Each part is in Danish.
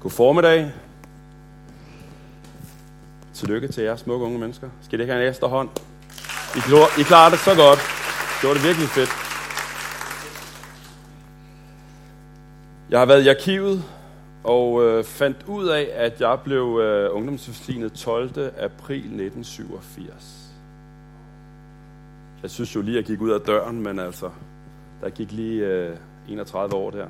God formiddag. Tillykke til jer smukke unge mennesker. Skal det ikke have en ekstra hånd? I, klar, I klarer det så godt. Det var det virkelig fedt. Jeg har været i arkivet og øh, fandt ud af, at jeg blev øh, ungdomsforsignet 12. april 1987. Jeg synes jo lige, at jeg gik ud af døren, men altså, der gik lige øh, 31 år der.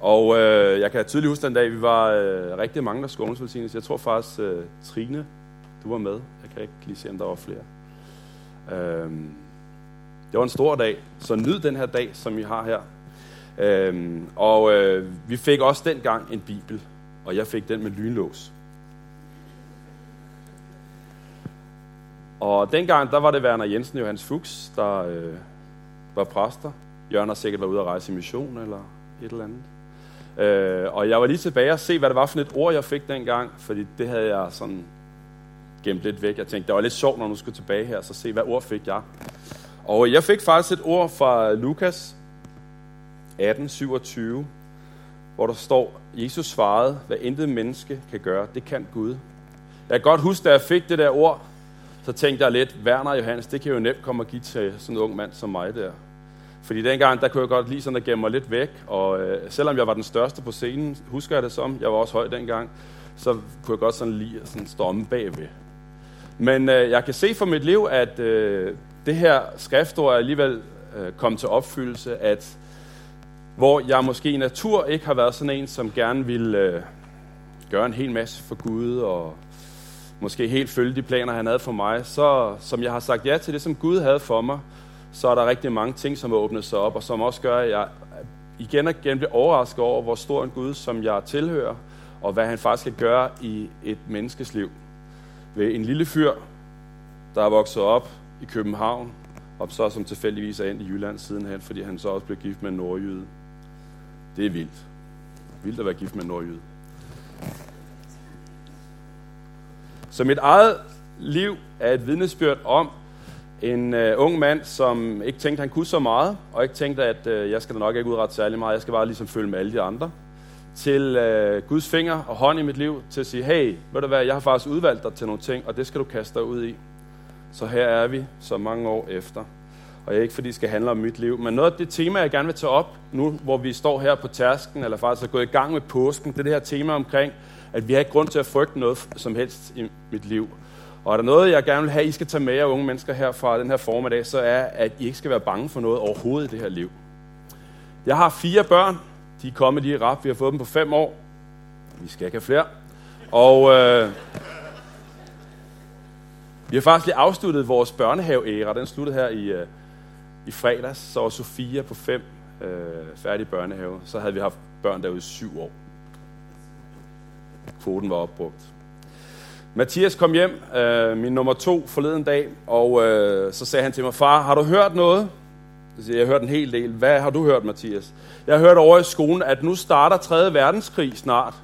Og øh, jeg kan tydeligt huske den dag, vi var øh, rigtig mange, der skulle. Jeg tror faktisk, øh, Trine, du var med. Jeg kan ikke lige se, om der var flere. Øh, det var en stor dag, så nyd den her dag, som vi har her. Øhm, og øh, vi fik også dengang en bibel, og jeg fik den med lynlås. Og dengang, der var det Werner Jensen og Johannes Fuchs, der øh, var præster. Jørgen har sikkert været ude at rejse i mission eller et eller andet. Øh, og jeg var lige tilbage og se, hvad det var for et ord, jeg fik dengang, fordi det havde jeg sådan gemt lidt væk. Jeg tænkte, det var lidt sjovt, når nu skulle tilbage her, så se, hvad ord fik jeg. Og jeg fik faktisk et ord fra Lukas 18:27, hvor der står, Jesus svarede, hvad intet menneske kan gøre, det kan Gud. Jeg kan godt huske, da jeg fik det der ord, så tænkte jeg lidt, Werner Johannes, det kan jo nemt komme og give til sådan en ung mand som mig der. Fordi dengang, der kunne jeg godt lige sådan at gemme mig lidt væk, og øh, selvom jeg var den største på scenen, husker jeg det som, jeg var også høj dengang, så kunne jeg godt sådan lige sådan storme bagved. Men øh, jeg kan se for mit liv, at øh, det her skriftord er alligevel øh, kommet til opfyldelse, at hvor jeg måske i natur ikke har været sådan en, som gerne vil øh, gøre en hel masse for Gud, og måske helt følge de planer, han havde for mig, så som jeg har sagt ja til det, som Gud havde for mig, så er der rigtig mange ting, som har åbnet sig op, og som også gør, at jeg igen og igen bliver overrasket over, hvor stor en Gud, som jeg tilhører, og hvad han faktisk kan gøre i et menneskes liv. Ved en lille fyr, der er vokset op i København, og så som tilfældigvis er endt i Jylland sidenhen, fordi han så også blev gift med en nordjyde. Det er vildt. Vildt at være gift med en nordjyde. Så mit eget liv er et vidnesbyrd om en øh, ung mand, som ikke tænkte, han kunne så meget, og ikke tænkte, at øh, jeg skal da nok ikke udrette særlig meget, jeg skal bare ligesom følge med alle de andre, til øh, Guds finger og hånd i mit liv, til at sige, hey, ved du hvad, jeg har faktisk udvalgt dig til nogle ting, og det skal du kaste dig ud i. Så her er vi, så mange år efter. Og ikke fordi det skal handle om mit liv, men noget af det tema, jeg gerne vil tage op, nu hvor vi står her på tærsken, eller faktisk er gået i gang med påsken, det er det her tema omkring, at vi har ikke grund til at frygte noget som helst i mit liv. Og er der noget, jeg gerne vil have, I skal tage med jer unge mennesker her fra den her formiddag, så er, at I ikke skal være bange for noget overhovedet i det her liv. Jeg har fire børn. De er kommet lige rap. Vi har fået dem på fem år. Vi skal ikke have flere. Og øh, vi har faktisk lige afsluttet vores børnehaveæra. Den sluttede her i, øh, i fredags. Så var Sofia på fem øh, færdig børnehave. Så havde vi haft børn derude i syv år. Kvoten var opbrugt. Mathias kom hjem, øh, min nummer to, forleden dag, og øh, så sagde han til mig, far, har du hørt noget? Jeg siger, jeg har hørt en hel del. Hvad har du hørt, Mathias? Jeg har hørt over i skolen, at nu starter 3. verdenskrig snart.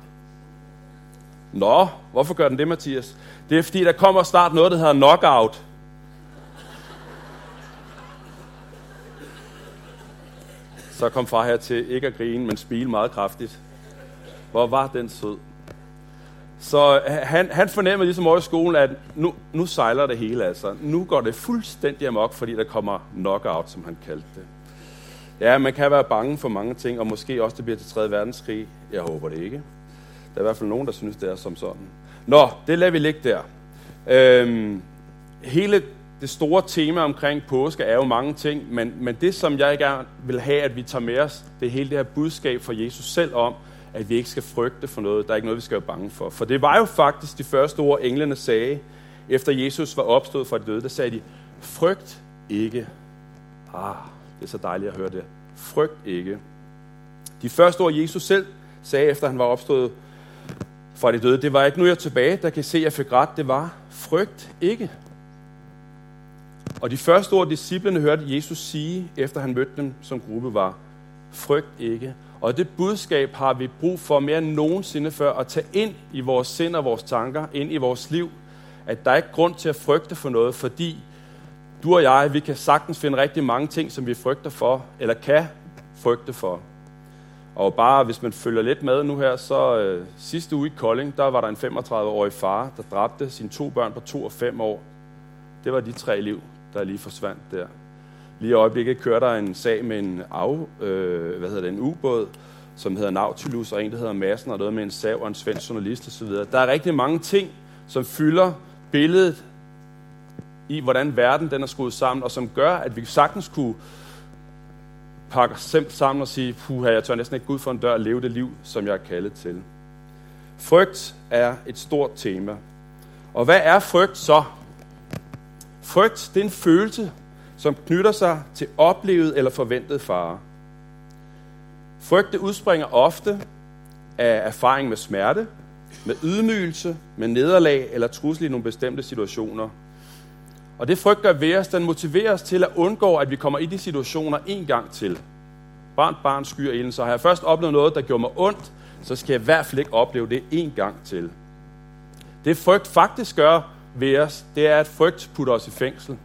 Nå, hvorfor gør den det, Mathias? Det er fordi, der kommer snart noget, der hedder knockout. Så kom far her til ikke at grine, men smile meget kraftigt. Hvor var den sød. Så øh, han, han fornemmer ligesom over i skolen, at nu, nu sejler det hele altså. Nu går det fuldstændig amok, fordi der kommer knockout, som han kaldte det. Ja, man kan være bange for mange ting, og måske også det bliver til 3. verdenskrig. Jeg håber det ikke. Der er i hvert fald nogen, der synes, det er som sådan. Nå, det lader vi ligge der. Øhm, hele det store tema omkring påske er jo mange ting, men, men det, som jeg gerne vil have, at vi tager med os, det er hele det her budskab fra Jesus selv om, at vi ikke skal frygte for noget. Der er ikke noget, vi skal være bange for. For det var jo faktisk de første ord, englene sagde, efter Jesus var opstået fra de døde. Der sagde de, frygt ikke. Ah, det er så dejligt at høre det. Frygt ikke. De første ord, Jesus selv sagde, efter han var opstået fra de døde, det var ikke nu, jeg er tilbage, der kan se, at jeg fik ret. Det var, frygt ikke. Og de første ord, disciplene hørte Jesus sige, efter han mødte dem som gruppe, var, frygt ikke. Og det budskab har vi brug for mere end nogensinde før at tage ind i vores sind og vores tanker, ind i vores liv, at der er ikke grund til at frygte for noget, fordi du og jeg, vi kan sagtens finde rigtig mange ting, som vi frygter for, eller kan frygte for. Og bare hvis man følger lidt med nu her, så øh, sidste uge i Kolding, der var der en 35-årig far, der dræbte sine to børn på 2 og 5 år. Det var de tre liv, der lige forsvandt der. Lige i øjeblikket kører der en sag med en, af, øh, hvad hedder det, en ubåd, som hedder Nautilus, og en, der hedder Massen, og noget med en sav og en svensk journalist osv. Der er rigtig mange ting, som fylder billedet i, hvordan verden den er skruet sammen, og som gør, at vi sagtens kunne pakke os selv sammen og sige, puha, jeg tør næsten ikke gå ud for en dør og leve det liv, som jeg er kaldet til. Frygt er et stort tema. Og hvad er frygt så? Frygt, det er en følelse, som knytter sig til oplevet eller forventet fare. Frygte udspringer ofte af erfaring med smerte, med ydmygelse, med nederlag eller trussel i nogle bestemte situationer. Og det frygt gør ved os, den motiverer os til at undgå, at vi kommer i de situationer en gang til. Barn, barn skyer ilden, så har jeg først oplevet noget, der gjorde mig ondt, så skal jeg i hvert fald ikke opleve det en gang til. Det frygt faktisk gør ved os, det er, at frygt putter os i fængsel.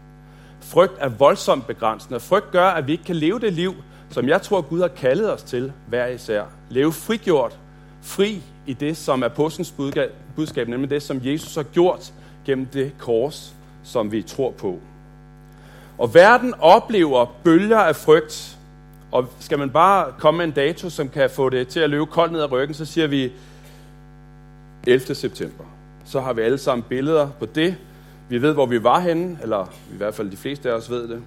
Frygt er voldsomt begrænsende. Frygt gør, at vi ikke kan leve det liv, som jeg tror, Gud har kaldet os til hver især. Leve frigjort, fri i det, som er påskens budskab, nemlig det, som Jesus har gjort gennem det kors, som vi tror på. Og verden oplever bølger af frygt. Og skal man bare komme med en dato, som kan få det til at løbe koldt ned ad ryggen, så siger vi 11. september. Så har vi alle sammen billeder på det. Vi ved, hvor vi var henne, eller i hvert fald de fleste af os ved det.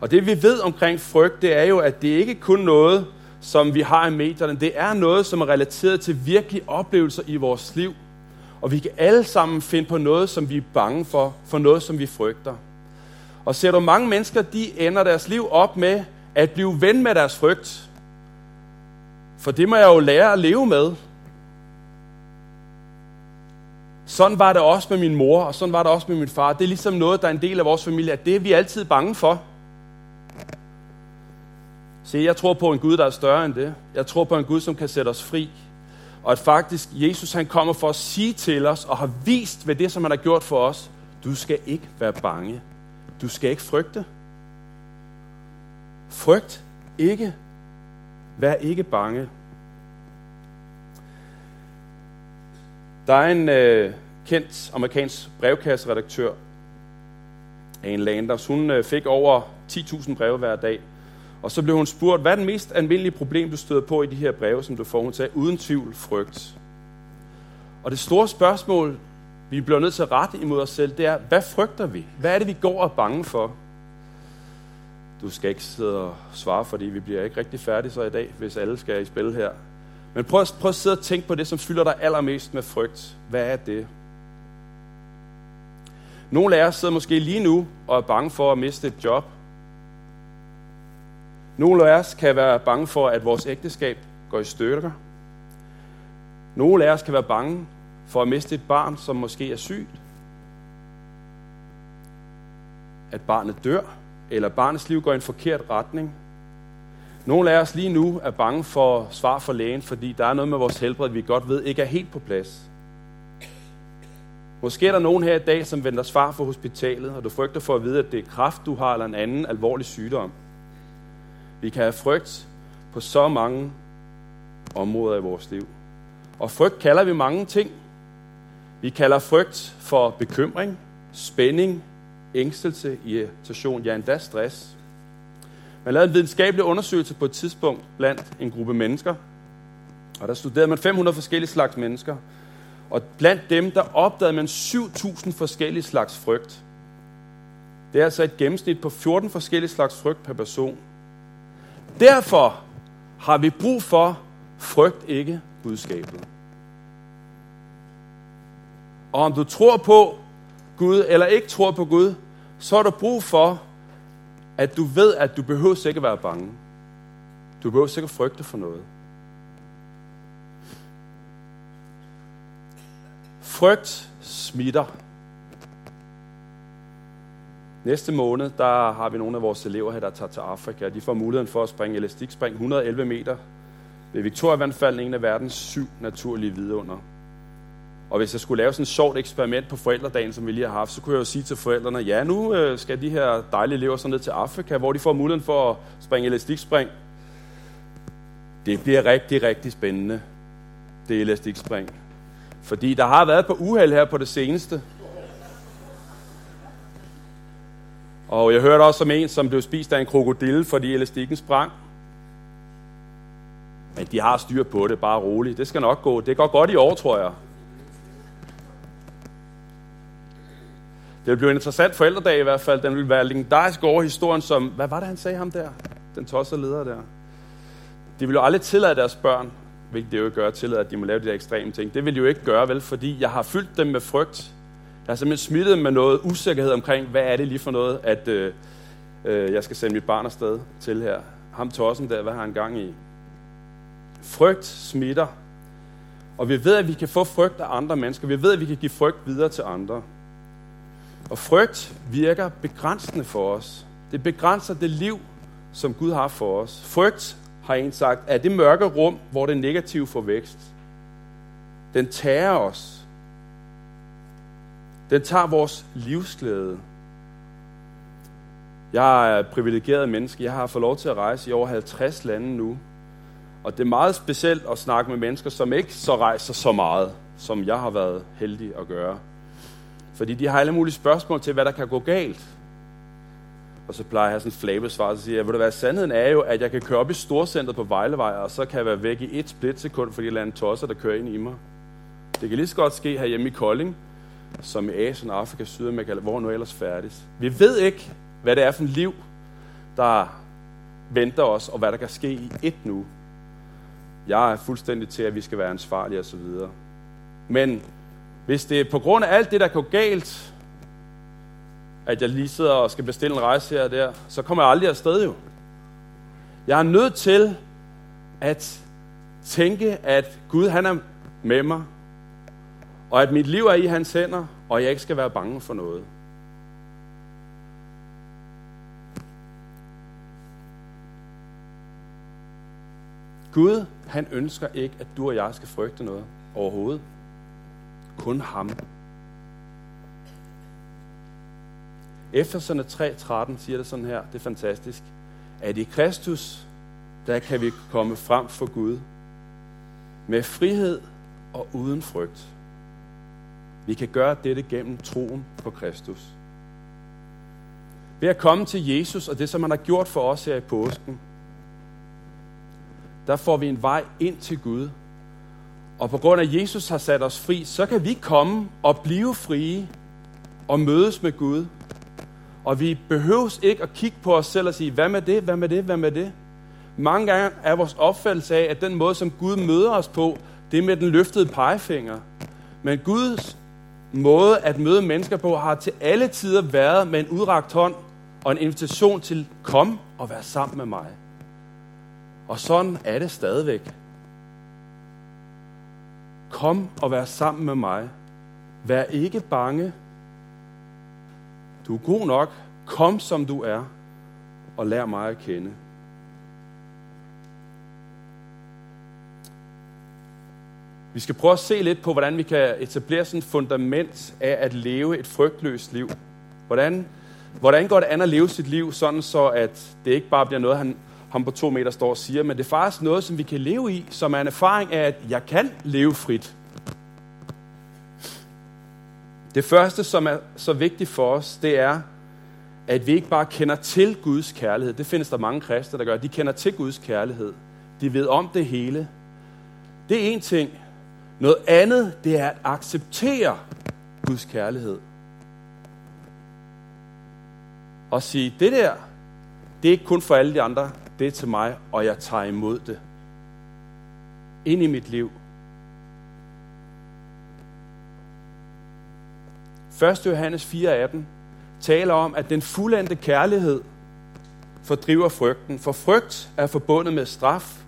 Og det vi ved omkring frygt, det er jo, at det ikke kun noget, som vi har i medierne. Det er noget, som er relateret til virkelige oplevelser i vores liv. Og vi kan alle sammen finde på noget, som vi er bange for, for noget, som vi frygter. Og ser du mange mennesker, de ender deres liv op med at blive ven med deres frygt. For det må jeg jo lære at leve med. Sådan var det også med min mor, og sådan var det også med min far. Det er ligesom noget, der er en del af vores familie, at det er vi altid bange for. Se, jeg tror på en Gud, der er større end det. Jeg tror på en Gud, som kan sætte os fri. Og at faktisk Jesus han kommer for at sige til os, og har vist ved det, som han har gjort for os, du skal ikke være bange. Du skal ikke frygte. Frygt ikke. Vær ikke bange. Der er en øh, kendt amerikansk brevkasseredaktør, Anne Landers. Hun øh, fik over 10.000 breve hver dag. Og så blev hun spurgt, hvad er den mest almindelige problem, du støder på i de her breve, som du får? Hun sagde, uden tvivl, frygt. Og det store spørgsmål, vi bliver nødt til at rette imod os selv, det er, hvad frygter vi? Hvad er det, vi går og er bange for? Du skal ikke sidde og svare, fordi vi bliver ikke rigtig færdige så i dag, hvis alle skal i spil her. Men prøv, prøv at sidde og tænke på det, som fylder dig allermest med frygt. Hvad er det? Nogle af jer sidder måske lige nu og er bange for at miste et job, nogle af os kan være bange for, at vores ægteskab går i stykker. Nogle af os kan være bange for at miste et barn, som måske er sygt. At barnet dør, eller barnets liv går i en forkert retning. Nogle af os lige nu er bange for svar fra lægen, fordi der er noget med vores helbred, vi godt ved ikke er helt på plads. Måske er der nogen her i dag, som venter svar fra hospitalet, og du frygter for at vide, at det er kraft, du har, eller en anden alvorlig sygdom. Vi kan have frygt på så mange områder i vores liv. Og frygt kalder vi mange ting. Vi kalder frygt for bekymring, spænding, ængstelse, irritation, ja endda stress. Man lavede en videnskabelig undersøgelse på et tidspunkt blandt en gruppe mennesker, og der studerede man 500 forskellige slags mennesker. Og blandt dem, der opdagede man 7.000 forskellige slags frygt. Det er altså et gennemsnit på 14 forskellige slags frygt per person. Derfor har vi brug for frygt ikke budskabet. Og om du tror på Gud eller ikke tror på Gud, så har du brug for, at du ved, at du behøver ikke at være bange. Du behøver sikkert frygte for noget. Frygt smitter. Næste måned, der har vi nogle af vores elever her, der tager til Afrika. De får muligheden for at springe elastikspring 111 meter ved Victoria-vandfalden, en af verdens syv naturlige vidunder. Og hvis jeg skulle lave sådan et sjovt eksperiment på forældredagen, som vi lige har haft, så kunne jeg jo sige til forældrene, ja, nu øh, skal de her dejlige elever så ned til Afrika, hvor de får muligheden for at springe elastikspring. Det bliver rigtig, rigtig spændende, det elastikspring. Fordi der har været på uheld her på det seneste. Og jeg hørte også om en, som blev spist af en krokodille, fordi elastikken sprang. Men de har styr på det, bare roligt. Det skal nok gå. Det går godt i år, tror jeg. Det vil blive en interessant forældredag i hvert fald. Den vil være legendarisk over historien som... Hvad var det, han sagde ham der? Den tossede leder der. De vil jo aldrig tillade deres børn, hvilket det jo ikke gør, tillade, at de må lave de der ekstreme ting. Det vil de jo ikke gøre, vel? Fordi jeg har fyldt dem med frygt. Jeg har simpelthen smittet dem med noget usikkerhed omkring, hvad er det lige for noget, at øh, øh, jeg skal sende mit barn afsted til her. Ham tossen der, hvad har han gang i? Frygt smitter. Og vi ved, at vi kan få frygt af andre mennesker. Vi ved, at vi kan give frygt videre til andre. Og frygt virker begrænsende for os. Det begrænser det liv, som Gud har for os. Frygt, har en sagt, er det mørke rum, hvor det negative får vækst. Den tager os. Den tager vores livsglæde. Jeg er privilegeret menneske. Jeg har fået lov til at rejse i over 50 lande nu. Og det er meget specielt at snakke med mennesker, som ikke så rejser så meget, som jeg har været heldig at gøre. Fordi de har alle mulige spørgsmål til, hvad der kan gå galt. Og så plejer jeg at have sådan en flabesvar, så siger jeg, vil det være, sandheden er jo, at jeg kan køre op i storcentret på Vejlevej, og så kan jeg være væk i et splitsekund, fordi der er en tosser, der kører ind i mig. Det kan lige så godt ske herhjemme i Kolding, som i Asien, Afrika, Sydamerika, hvor nu ellers færdes. Vi ved ikke, hvad det er for et liv, der venter os, og hvad der kan ske i et nu. Jeg er fuldstændig til, at vi skal være ansvarlige osv. Men hvis det er på grund af alt det, der går galt, at jeg lige sidder og skal bestille en rejse her og der, så kommer jeg aldrig afsted jo. Jeg er nødt til at tænke, at Gud han er med mig, og at mit liv er i hans hænder, og jeg ikke skal være bange for noget. Gud, han ønsker ikke, at du og jeg skal frygte noget overhovedet. Kun ham. Efterserne 3.13 siger det sådan her, det er fantastisk, at i Kristus, der kan vi komme frem for Gud med frihed og uden frygt. Vi kan gøre dette gennem troen på Kristus. Ved at komme til Jesus og det, som han har gjort for os her i påsken, der får vi en vej ind til Gud. Og på grund af, at Jesus har sat os fri, så kan vi komme og blive frie og mødes med Gud og vi behøves ikke at kigge på os selv og sige, hvad med det, hvad med det, hvad med det? Mange gange er vores opfattelse af, at den måde, som Gud møder os på, det er med den løftede pegefinger. Men Guds måde at møde mennesker på, har til alle tider været med en udragt hånd og en invitation til, kom og vær sammen med mig. Og sådan er det stadigvæk. Kom og vær sammen med mig. Vær ikke bange, du er god nok. Kom som du er, og lær mig at kende. Vi skal prøve at se lidt på, hvordan vi kan etablere sådan et fundament af at leve et frygtløst liv. Hvordan, hvordan går det an at leve sit liv sådan, så at det ikke bare bliver noget, han, ham på to meter står og siger, men det er faktisk noget, som vi kan leve i, som er en erfaring af, at jeg kan leve frit. Det første, som er så vigtigt for os, det er, at vi ikke bare kender til Guds kærlighed. Det findes der mange kristne, der gør. De kender til Guds kærlighed. De ved om det hele. Det er en ting. Noget andet, det er at acceptere Guds kærlighed. Og sige, det der, det er ikke kun for alle de andre, det er til mig, og jeg tager imod det. Ind i mit liv. 1. Johannes 4:18 taler om, at den fuldendte kærlighed fordriver frygten. For frygt er forbundet med straf,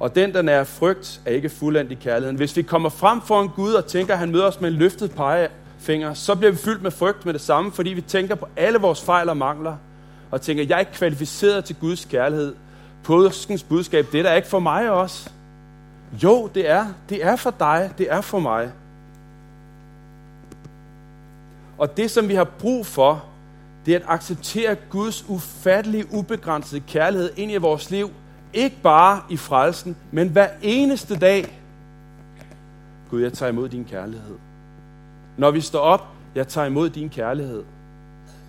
og den, der er frygt, er ikke fuldendt i kærligheden. Hvis vi kommer frem for en Gud og tænker, at han møder os med en løftet pegefinger, så bliver vi fyldt med frygt med det samme, fordi vi tænker på alle vores fejl og mangler, og tænker, jeg er ikke kvalificeret til Guds kærlighed. Påskens budskab, det er der ikke for mig også. Jo, det er. Det er for dig. Det er for mig. Og det, som vi har brug for, det er at acceptere Guds ufattelige, ubegrænsede kærlighed ind i vores liv, Ikke bare i frelsen, men hver eneste dag. Gud, jeg tager imod din kærlighed. Når vi står op, jeg tager imod din kærlighed.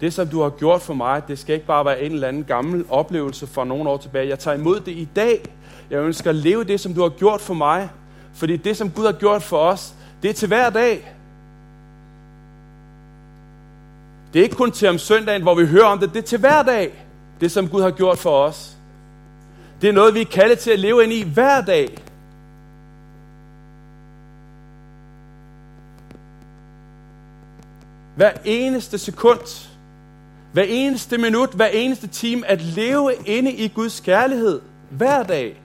Det, som du har gjort for mig, det skal ikke bare være en eller anden gammel oplevelse fra nogle år tilbage. Jeg tager imod det i dag. Jeg ønsker at leve det, som du har gjort for mig. Fordi det, som Gud har gjort for os, det er til hver dag. Det er ikke kun til om søndagen, hvor vi hører om det. Det er til hver dag, det som Gud har gjort for os. Det er noget, vi er kaldet til at leve ind i hver dag. Hver eneste sekund, hver eneste minut, hver eneste time, at leve inde i Guds kærlighed hver dag.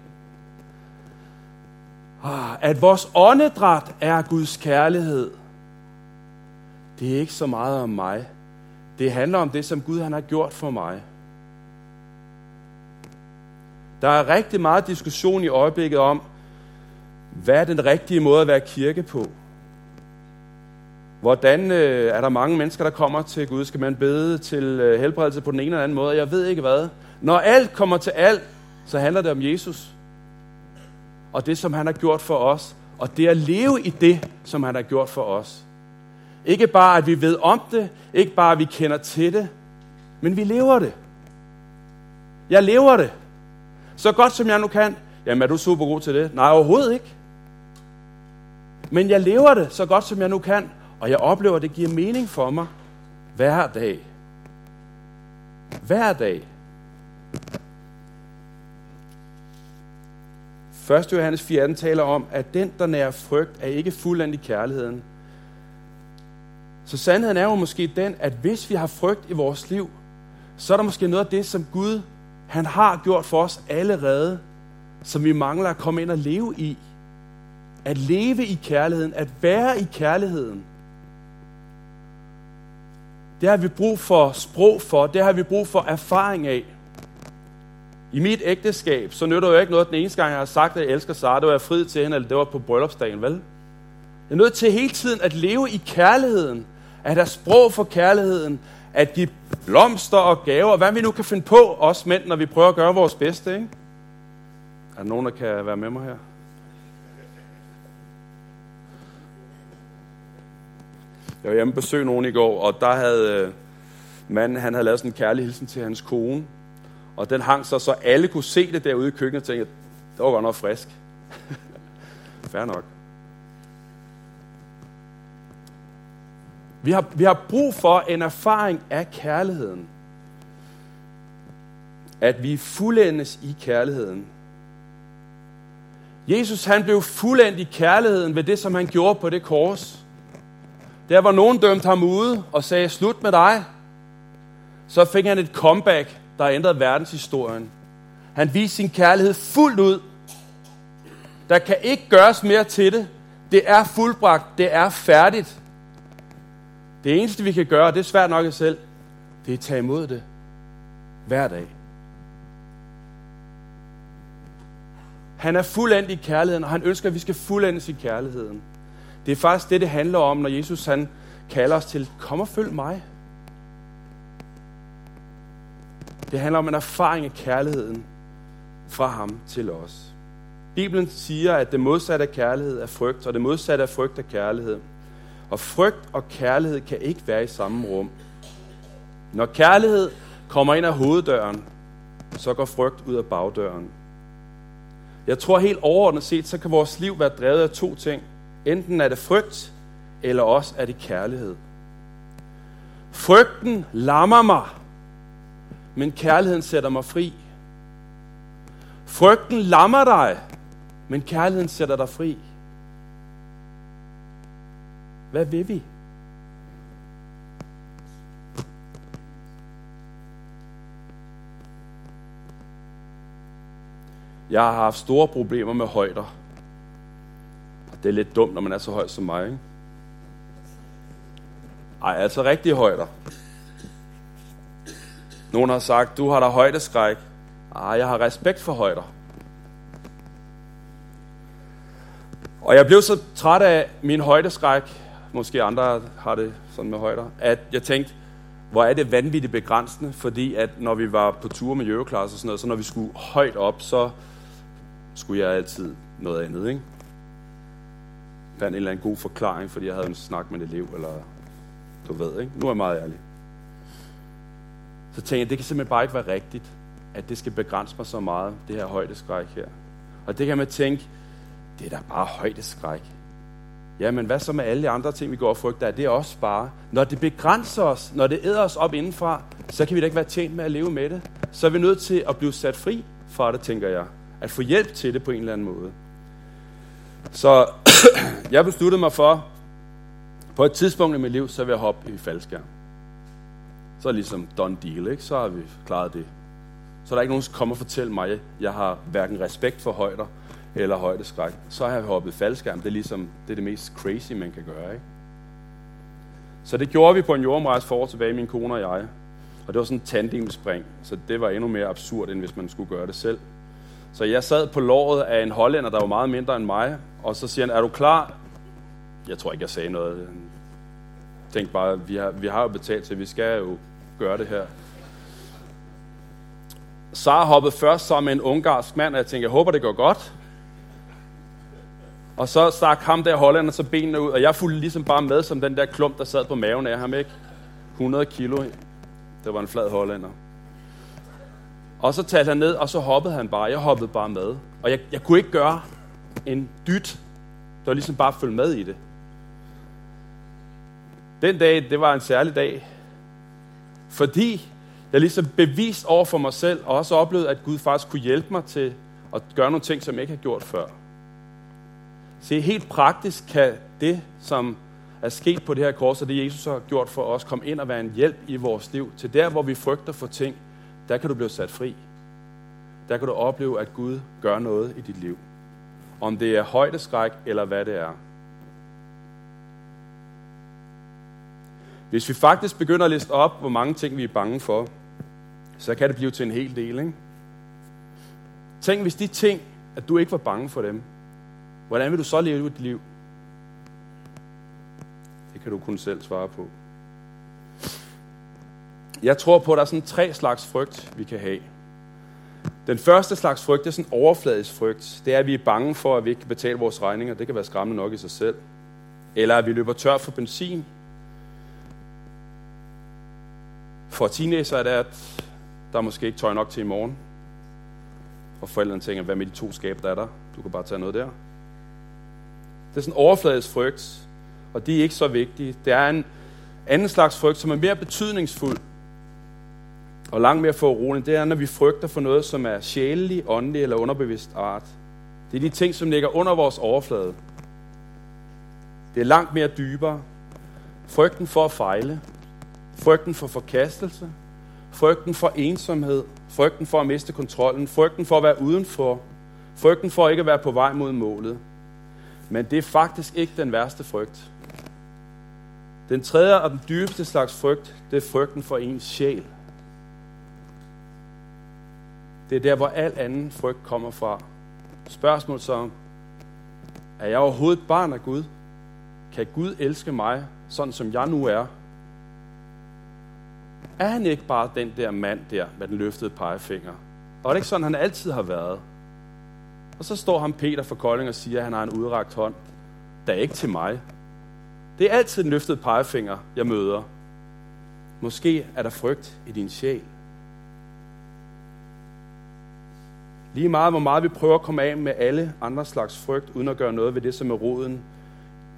Ah, at vores åndedræt er Guds kærlighed. Det er ikke så meget om mig. Det handler om det, som Gud han har gjort for mig. Der er rigtig meget diskussion i øjeblikket om, hvad er den rigtige måde at være kirke på? Hvordan øh, er der mange mennesker, der kommer til Gud? Skal man bede til øh, helbredelse på den ene eller anden måde? Jeg ved ikke hvad. Når alt kommer til alt, så handler det om Jesus. Og det, som han har gjort for os. Og det at leve i det, som han har gjort for os. Ikke bare, at vi ved om det. Ikke bare, at vi kender til det. Men vi lever det. Jeg lever det. Så godt som jeg nu kan. Jamen, er du super god til det? Nej, overhovedet ikke. Men jeg lever det så godt som jeg nu kan. Og jeg oplever, at det giver mening for mig hver dag. Hver dag. 1. Johannes 4 taler om, at den, der nærer frygt, er ikke fuldendt i kærligheden. Så sandheden er jo måske den, at hvis vi har frygt i vores liv, så er der måske noget af det, som Gud han har gjort for os allerede, som vi mangler at komme ind og leve i. At leve i kærligheden, at være i kærligheden. Det har vi brug for sprog for, det har vi brug for erfaring af. I mit ægteskab, så nytter jo ikke noget, den eneste gang, jeg har sagt, at jeg elsker Sara, det var jeg fri til hende, eller det var på bryllupsdagen, vel? Jeg er nødt til hele tiden at leve i kærligheden, at have sprog for kærligheden, at give blomster og gaver, hvad vi nu kan finde på, os mænd, når vi prøver at gøre vores bedste, ikke? Er der nogen, der kan være med mig her? Jeg var hjemme besøg nogen i går, og der havde øh, manden, han havde lavet sådan en kærlig hilsen til hans kone. Og den hang så, så alle kunne se det derude i køkkenet, og tænkte, det var godt nok frisk. Fair nok. Vi har, vi har brug for en erfaring af kærligheden. At vi fuldendes i kærligheden. Jesus han blev fuldendt i kærligheden ved det, som han gjorde på det kors. Der hvor nogen dømte ham ude og sagde, slut med dig, så fik han et comeback, der ændrede verdenshistorien. Han viste sin kærlighed fuldt ud. Der kan ikke gøres mere til det. Det er fuldbragt. Det er færdigt. Det eneste, vi kan gøre, det er svært nok i selv, det er at tage imod det hver dag. Han er fuldendt i kærligheden, og han ønsker, at vi skal fuldendes i kærligheden. Det er faktisk det, det handler om, når Jesus han kalder os til, kom og følg mig. Det handler om en erfaring af kærligheden fra ham til os. Bibelen siger, at det modsatte af kærlighed er frygt, og det modsatte af frygt er kærlighed. Og frygt og kærlighed kan ikke være i samme rum. Når kærlighed kommer ind af hoveddøren, så går frygt ud af bagdøren. Jeg tror helt overordnet set, så kan vores liv være drevet af to ting. Enten er det frygt, eller også er det kærlighed. Frygten lammer mig, men kærligheden sætter mig fri. Frygten lammer dig, men kærligheden sætter dig fri. Hvad vil vi? Jeg har haft store problemer med højder. Det er lidt dumt, når man er så høj som mig, ikke? Ej, altså rigtig højder. Nogen har sagt, du har da højdeskræk. Ej, jeg har respekt for højder. Og jeg blev så træt af min højdeskræk, måske andre har det sådan med højder, at jeg tænkte, hvor er det vanvittigt begrænsende, fordi at når vi var på tur med Euroclass og sådan noget, så når vi skulle højt op, så skulle jeg altid noget andet, ikke? Fandt en eller anden god forklaring, fordi jeg havde en snak med en elev, eller du ved, ikke? Nu er jeg meget ærlig. Så tænkte jeg, det kan simpelthen bare ikke være rigtigt, at det skal begrænse mig så meget, det her højdeskræk her. Og det kan man tænke, det er da bare højdeskræk. Ja, men hvad så med alle de andre ting, vi går og frygter? Er det også bare? Når det begrænser os, når det æder os op indenfra, så kan vi da ikke være tjent med at leve med det. Så er vi nødt til at blive sat fri fra det, tænker jeg. At få hjælp til det på en eller anden måde. Så jeg besluttede mig for, på et tidspunkt i mit liv, så vil jeg hoppe i faldskærm. Så er det ligesom done deal, ikke? Så har vi klaret det. Så er der ikke nogen, der kommer og fortæller mig, at jeg har hverken respekt for højder eller højdeskræk. Så har jeg hoppet faldskærm. Det er ligesom det, er det mest crazy, man kan gøre, ikke? Så det gjorde vi på en jordomrejse for år tilbage, min kone og jeg. Og det var sådan en tandemspring, så det var endnu mere absurd, end hvis man skulle gøre det selv. Så jeg sad på låret af en hollænder, der var meget mindre end mig, og så siger han, er du klar? Jeg tror ikke, jeg sagde noget. Jeg tænkte bare, vi har, vi har jo betalt til, vi skal jo gøre det her. Sara hoppede først som en ungarsk mand, og jeg tænkte, jeg håber, det går godt. Og så stak ham der hollænder så benene ud, og jeg fulgte ligesom bare med som den der klump, der sad på maven af ham, ikke? 100 kilo. Det var en flad hollænder. Og så talte han ned, og så hoppede han bare. Jeg hoppede bare med. Og jeg, jeg kunne ikke gøre en dyt. Det var ligesom bare at følge med i det. Den dag, det var en særlig dag. Fordi jeg ligesom bevist over for mig selv, og også oplevede, at Gud faktisk kunne hjælpe mig til at gøre nogle ting, som jeg ikke har gjort før. Se, helt praktisk kan det, som er sket på det her kors, og det Jesus har gjort for os, komme ind og være en hjælp i vores liv. Til der, hvor vi frygter for ting, der kan du blive sat fri. Der kan du opleve, at Gud gør noget i dit liv. Om det er højdeskræk, eller hvad det er. Hvis vi faktisk begynder at liste op, hvor mange ting vi er bange for, så kan det blive til en hel del. Ikke? Tænk, hvis de ting, at du ikke var bange for dem, hvordan vil du så leve dit liv? Det kan du kun selv svare på. Jeg tror på, at der er sådan tre slags frygt, vi kan have. Den første slags frygt, det er sådan overfladisk frygt. Det er, at vi er bange for, at vi ikke kan betale vores regninger. Det kan være skræmmende nok i sig selv. Eller at vi løber tør for benzin. For teenager er det, at der er måske ikke tøj nok til i morgen. Og forældrene tænker, hvad med de to skab, der er der? Du kan bare tage noget der. Det er sådan overfladisk frygt, og de er ikke så vigtige. Det er en anden slags frygt, som er mere betydningsfuld og langt mere foruroligende, det er, når vi frygter for noget, som er sjælelig, åndelig eller underbevidst art. Det er de ting, som ligger under vores overflade. Det er langt mere dybere. Frygten for at fejle. Frygten for forkastelse. Frygten for ensomhed. Frygten for at miste kontrollen. Frygten for at være udenfor. Frygten for ikke at være på vej mod målet. Men det er faktisk ikke den værste frygt. Den tredje og den dybeste slags frygt, det er frygten for ens sjæl. Det er der, hvor al anden frygt kommer fra. Spørgsmål så, er jeg overhovedet barn af Gud? Kan Gud elske mig, sådan som jeg nu er? Er han ikke bare den der mand der med den løftede pegefinger? Og er det ikke sådan, han altid har været? Og så står ham Peter for Kolding og siger, at han har en udrakt hånd. Der er ikke til mig. Det er altid den løftede pegefinger, jeg møder. Måske er der frygt i din sjæl. Lige meget, hvor meget vi prøver at komme af med alle andre slags frygt, uden at gøre noget ved det, som er roden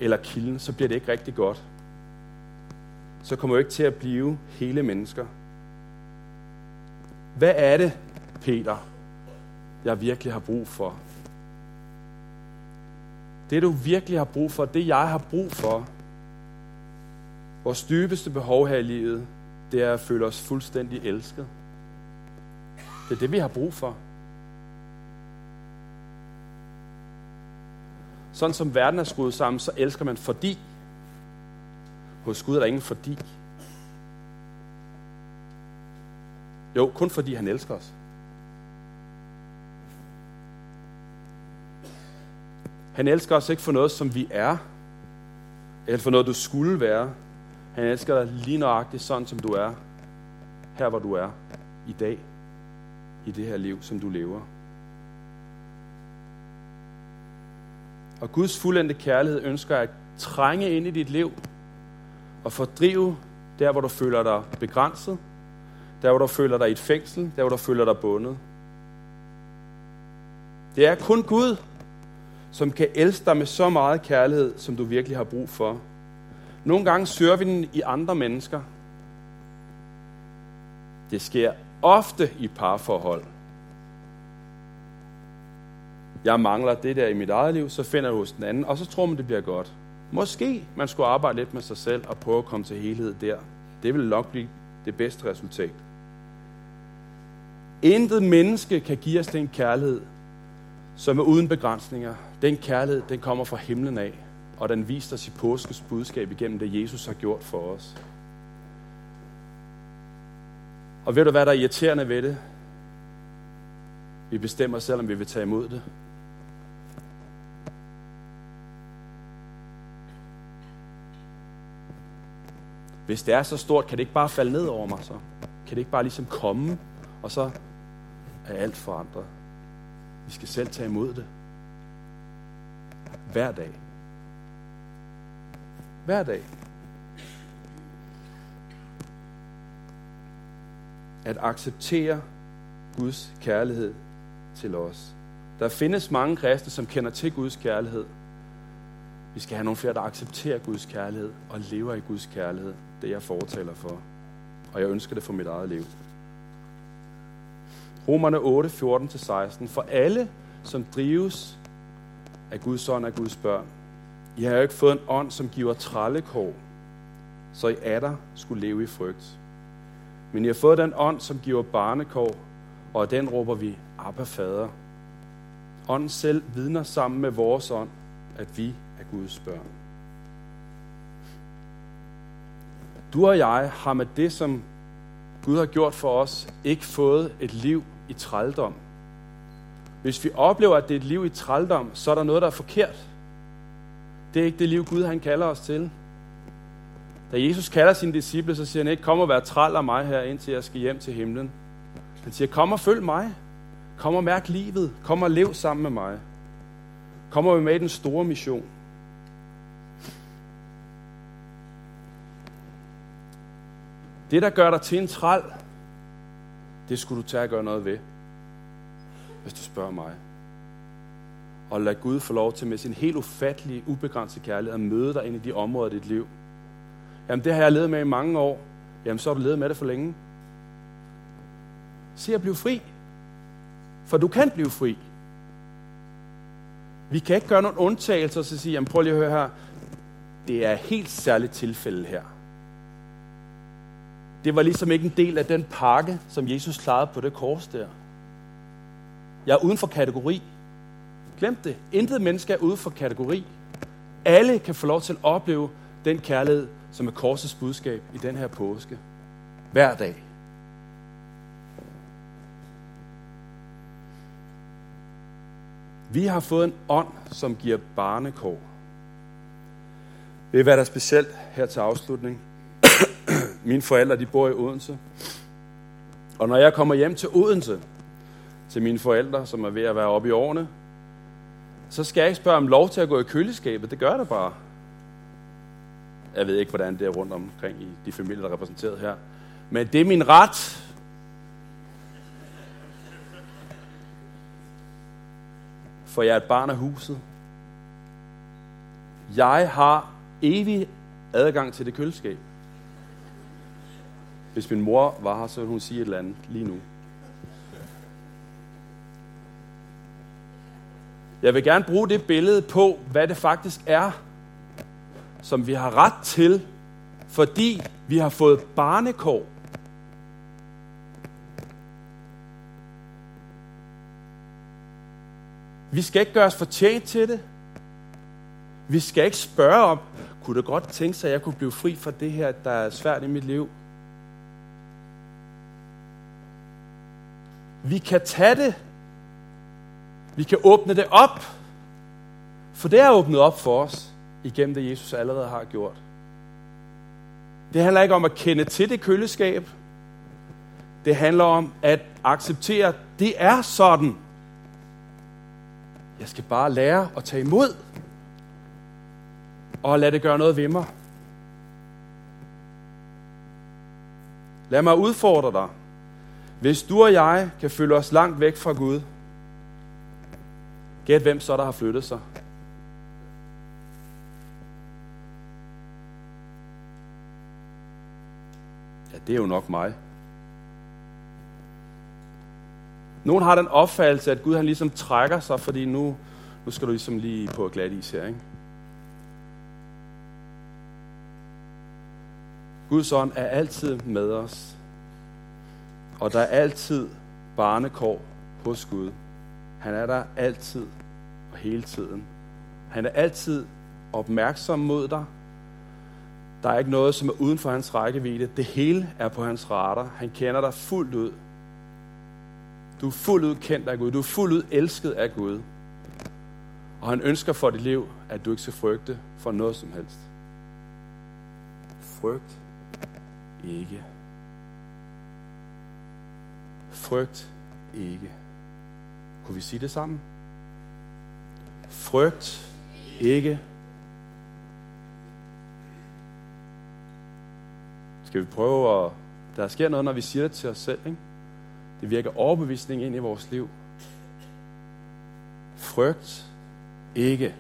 eller kilden, så bliver det ikke rigtig godt. Så kommer vi ikke til at blive hele mennesker. Hvad er det, Peter, jeg virkelig har brug for? Det, du virkelig har brug for, det jeg har brug for, vores dybeste behov her i livet, det er at føle os fuldstændig elsket. Det er det, vi har brug for. Sådan som verden er skruet sammen, så elsker man fordi. Hos Gud er der ingen fordi. Jo, kun fordi han elsker os. Han elsker os ikke for noget, som vi er, eller for noget, du skulle være, Han elsker dig lige nøjagtigt sådan, som du er. Her, hvor du er i dag. I det her liv, som du lever. Og Guds fuldendte kærlighed ønsker at trænge ind i dit liv og fordrive der, hvor du føler dig begrænset, der, hvor du føler dig i et fængsel, der, hvor du føler dig bundet. Det er kun Gud, som kan elske dig med så meget kærlighed, som du virkelig har brug for. Nogle gange søger vi den i andre mennesker. Det sker ofte i parforhold. Jeg mangler det der i mit eget liv, så finder jeg hos den anden, og så tror man, det bliver godt. Måske man skulle arbejde lidt med sig selv og prøve at komme til helhed der. Det vil nok blive det bedste resultat. Intet menneske kan give os den kærlighed, som er uden begrænsninger. Den kærlighed, den kommer fra himlen af, og den viser os i påskens budskab igennem det, Jesus har gjort for os. Og ved du, hvad der er irriterende ved det? Vi bestemmer selv, om vi vil tage imod det. Hvis det er så stort, kan det ikke bare falde ned over mig så? Kan det ikke bare ligesom komme, og så er alt forandret? Vi skal selv tage imod det. Hver dag. Hver dag. At acceptere Guds kærlighed til os. Der findes mange kristne, som kender til Guds kærlighed. Vi skal have nogle flere, der accepterer Guds kærlighed og lever i Guds kærlighed. Det jeg fortaler for. Og jeg ønsker det for mit eget liv. Romerne 8, 14-16. For alle, som drives af Guds ånd af Guds børn. I har jo ikke fået en ånd, som giver trallekår, så I atter skulle leve i frygt. Men I har fået den ånd, som giver barnekår, og den råber vi, Abba Fader. Ånden selv vidner sammen med vores ånd, at vi Guds børn. Du og jeg har med det, som Gud har gjort for os, ikke fået et liv i trældom. Hvis vi oplever, at det er et liv i trældom, så er der noget, der er forkert. Det er ikke det liv, Gud han kalder os til. Da Jesus kalder sine disciple, så siger han ikke, kom og vær træl af mig her, indtil jeg skal hjem til himlen. Han siger, kom og følg mig. Kom og mærk livet. Kom og lev sammen med mig. Kom og med i den store mission. Det, der gør dig til en træl, det skulle du tage at gøre noget ved, hvis du spørger mig. Og lad Gud få lov til med sin helt ufattelige, ubegrænsede kærlighed at møde dig ind i de områder af dit liv. Jamen, det har jeg levet med i mange år. Jamen, så har du levet med det for længe. Se at blive fri. For du kan blive fri. Vi kan ikke gøre nogen undtagelser og så sige, jamen prøv lige at høre her, det er et helt særligt tilfælde her. Det var ligesom ikke en del af den pakke, som Jesus klarede på det kors der. Jeg er uden for kategori. Glem det. Intet menneske er uden for kategori. Alle kan få lov til at opleve den kærlighed, som er korsets budskab i den her påske. Hver dag. Vi har fået en ånd, som giver barnekår. Ved hvad der er specielt her til afslutning? Mine forældre, de bor i Odense. Og når jeg kommer hjem til Odense, til mine forældre, som er ved at være oppe i årene, så skal jeg ikke spørge om lov til at gå i køleskabet. Det gør det bare. Jeg ved ikke, hvordan det er rundt omkring i de familier, der er repræsenteret her. Men det er min ret. For jeg er et barn af huset. Jeg har evig adgang til det køleskab. Hvis min mor var her, så ville hun sige et eller andet lige nu. Jeg vil gerne bruge det billede på, hvad det faktisk er, som vi har ret til, fordi vi har fået barnekår. Vi skal ikke gøre os fortjent til det. Vi skal ikke spørge om, kunne det godt tænke sig, at jeg kunne blive fri fra det her, der er svært i mit liv? Vi kan tage det. Vi kan åbne det op. For det er åbnet op for os igennem det, Jesus allerede har gjort. Det handler ikke om at kende til det køleskab. Det handler om at acceptere, at det er sådan. Jeg skal bare lære at tage imod. Og lade det gøre noget ved mig. Lad mig udfordre dig. Hvis du og jeg kan føle os langt væk fra Gud, gæt hvem så der har flyttet sig. Ja, det er jo nok mig. Nogen har den opfattelse, at Gud han ligesom trækker sig, fordi nu, nu skal du ligesom lige på glat is her, ikke? Guds ånd er altid med os. Og der er altid barnekår hos Gud. Han er der altid og hele tiden. Han er altid opmærksom mod dig. Der er ikke noget, som er uden for hans rækkevidde. Det hele er på hans radar. Han kender dig fuldt ud. Du er fuldt ud kendt af Gud. Du er fuldt ud elsket af Gud. Og han ønsker for dit liv, at du ikke skal frygte for noget som helst. Frygt ikke. Frygt ikke. Kunne vi sige det sammen? Frygt ikke. Skal vi prøve at... Der sker noget, når vi siger det til os selv, ikke? Det virker overbevisning ind i vores liv. Frygt ikke.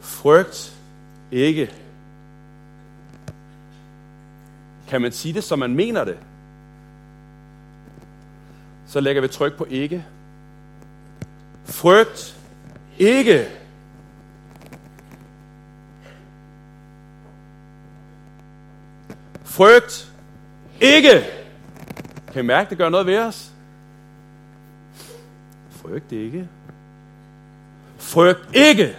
Frygt ikke. Kan man sige det, som man mener det? Så lægger vi tryk på ikke. Frygt ikke. Frygt ikke. Kan I mærke, det gør noget ved os? Frygt ikke. Frygt ikke.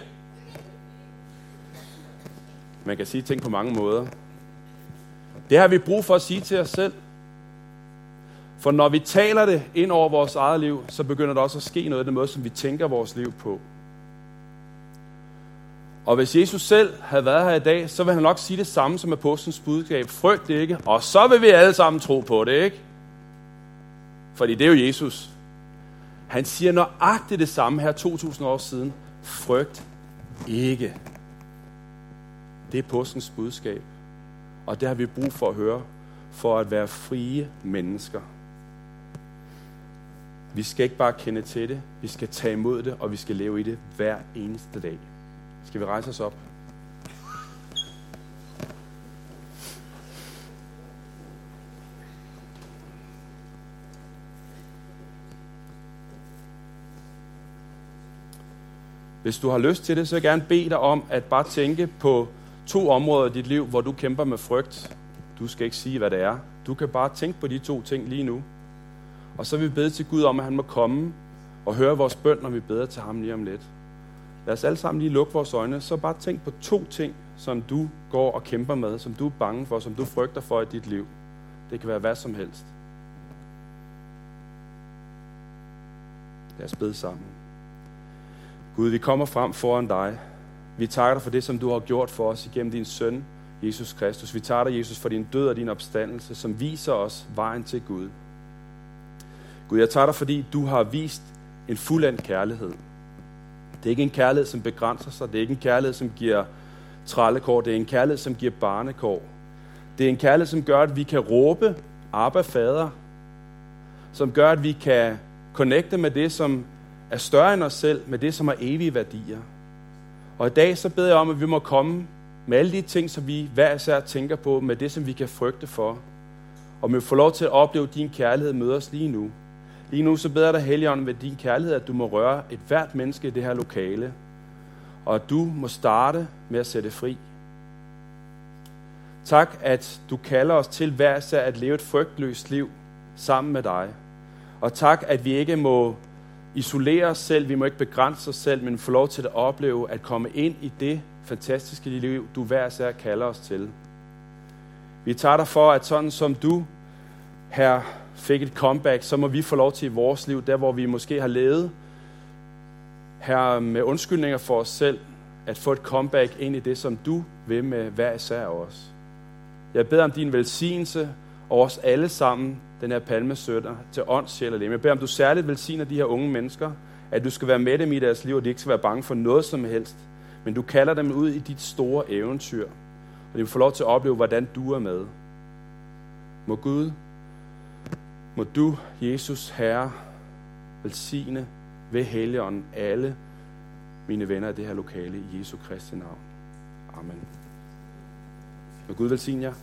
Man kan sige ting på mange måder. Det har vi brug for at sige til os selv. For når vi taler det ind over vores eget liv, så begynder der også at ske noget af den måde, som vi tænker vores liv på. Og hvis Jesus selv havde været her i dag, så ville han nok sige det samme som apostlens budskab. Frygt det ikke. Og så vil vi alle sammen tro på det, ikke? Fordi det er jo Jesus. Han siger nøjagtigt det samme her 2000 år siden. Frygt ikke. Det er påskens budskab. Og det har vi brug for at høre, for at være frie mennesker. Vi skal ikke bare kende til det, vi skal tage imod det, og vi skal leve i det hver eneste dag. Skal vi rejse os op? Hvis du har lyst til det, så vil jeg gerne bede dig om at bare tænke på to områder i dit liv, hvor du kæmper med frygt. Du skal ikke sige, hvad det er. Du kan bare tænke på de to ting lige nu. Og så vil vi bede til Gud om, at han må komme og høre vores bøn, når vi beder til ham lige om lidt. Lad os alle sammen lige lukke vores øjne, så bare tænk på to ting, som du går og kæmper med, som du er bange for, som du frygter for i dit liv. Det kan være hvad som helst. Lad os bede sammen. Gud, vi kommer frem foran dig. Vi takker dig for det, som du har gjort for os igennem din søn, Jesus Kristus. Vi takker dig, Jesus, for din død og din opstandelse, som viser os vejen til Gud. Gud, jeg takker dig, fordi du har vist en fuldendt kærlighed. Det er ikke en kærlighed, som begrænser sig. Det er ikke en kærlighed, som giver trallekår. Det er en kærlighed, som giver barnekår. Det er en kærlighed, som gør, at vi kan råbe, Abba, Fader. Som gør, at vi kan connecte med det, som er større end os selv, med det, som har evige værdier. Og i dag så beder jeg om, at vi må komme med alle de ting, som vi hver især tænker på, med det, som vi kan frygte for. Og vi får lov til at opleve, at din kærlighed møder os lige nu. Lige nu så beder jeg dig, Helligånden, ved din kærlighed, at du må røre et hvert menneske i det her lokale. Og at du må starte med at sætte fri. Tak, at du kalder os til hver især at leve et frygtløst liv sammen med dig. Og tak, at vi ikke må isolere os selv, vi må ikke begrænse os selv, men få lov til at opleve at komme ind i det fantastiske liv, du hver især kalder os til. Vi tager dig for, at sådan som du her fik et comeback, så må vi få lov til i vores liv, der hvor vi måske har levet her med undskyldninger for os selv, at få et comeback ind i det, som du vil med hver især af os. Jeg beder om din velsignelse over os alle sammen, den her palmesønder til ånd, sjæl og lem. Jeg beder om, du særligt velsigner de her unge mennesker, at du skal være med dem i deres liv, og de ikke skal være bange for noget som helst. Men du kalder dem ud i dit store eventyr, og de vil få lov til at opleve, hvordan du er med. Må Gud, må du, Jesus Herre, velsigne ved Helligånden alle mine venner i det her lokale i Jesu Kristi navn. Amen. Må Gud velsigne jer.